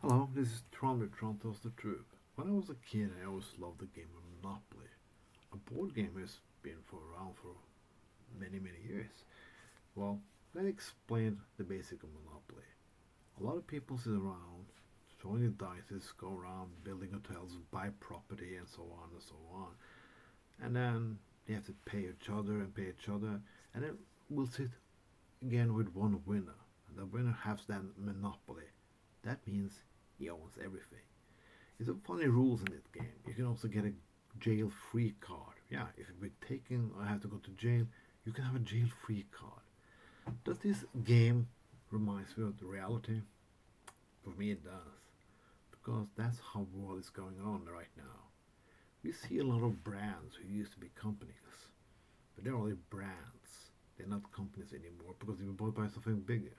Hello, this is Tron with Tron Tells the Truth. When I was a kid, I always loved the game of Monopoly. A board game has been for around for many, many years. Well, let me explain the basic of Monopoly. A lot of people sit around, throwing the dice, go around building hotels, buy property, and so on and so on. And then they have to pay each other and pay each other, and then we'll sit again with one winner. And the winner has then monopoly. That means he owns everything. There's some funny rules in that game. You can also get a jail-free card. Yeah, if you be taken or have to go to jail, you can have a jail-free card. Does this game reminds me of the reality? For me it does. Because that's how world is going on right now. We see a lot of brands who used to be companies. But they're only brands. They're not companies anymore because they were bought by something bigger.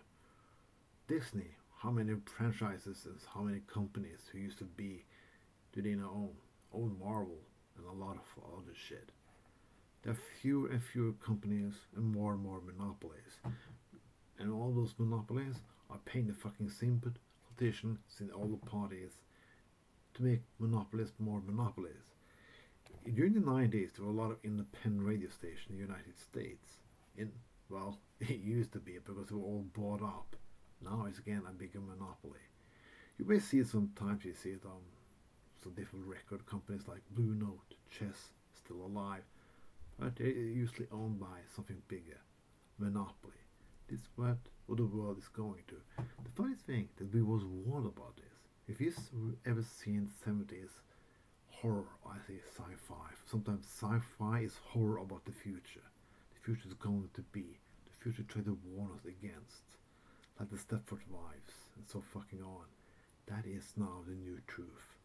Disney, how many franchises and how many companies who used to be do they now own? Own Marvel and a lot of other shit. There are fewer and fewer companies and more and more monopolies. And all those monopolies are paying the fucking same politicians in all the parties to make monopolies more monopolies. During the 90s, there were a lot of independent radio stations in the United States. In well, it used to be because they were all bought up. Now it's again a bigger monopoly. You may see it sometimes. You see it on some different record companies like Blue Note, Chess, still alive, but they're usually owned by something bigger. Monopoly. This is what, the world is going to. The funny thing that we was warned about this. If you've ever seen 70s horror, I say sci-fi. Sometimes sci-fi is horror about the future. The future is going to be. The future try to warn us against. Like the Stepford Wives and so fucking on. That is now the new truth.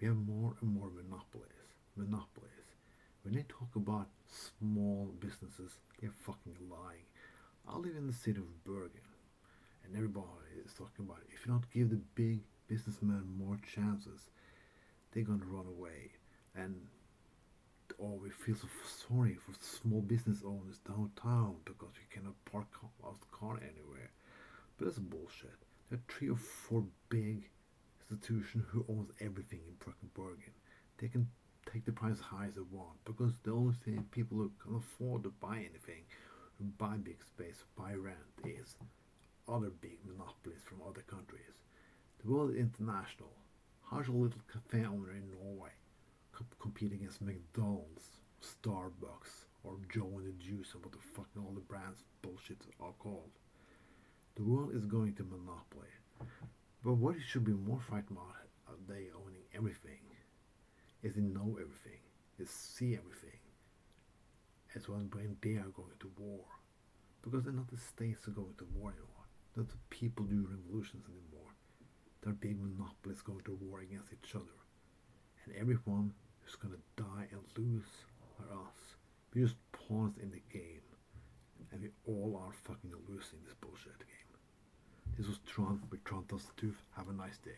We have more and more monopolies. Monopolies. When they talk about small businesses, they're fucking lying. I live in the city of Bergen, and everybody is talking about it. if you don't give the big businessmen more chances, they're gonna run away. And oh, we feel so sorry for small business owners downtown because we cannot park. But that's bullshit. There are three or four big institutions who owns everything in Bergen. They can take the price as high as they want because the only thing people who can afford to buy anything buy big space, buy rent is other big monopolies from other countries. The world is international. How's a little cafe owner in Norway comp- compete against McDonald's, Starbucks, or Joe and the Juice and what the fucking all the brands bullshit are called? The world is going to monopoly. But what should be more frightened about uh, are they owning everything? Is they know everything, is see everything, as one when they are going to war. Because they're not the states are going to war anymore. Not the people do revolutions anymore. They're big monopolies going to war against each other. And everyone who's gonna die and lose are us. We're just pawns in the game. And we all are fucking losing this bullshit. This was Tron with Tron Tells the Truth. Have a nice day.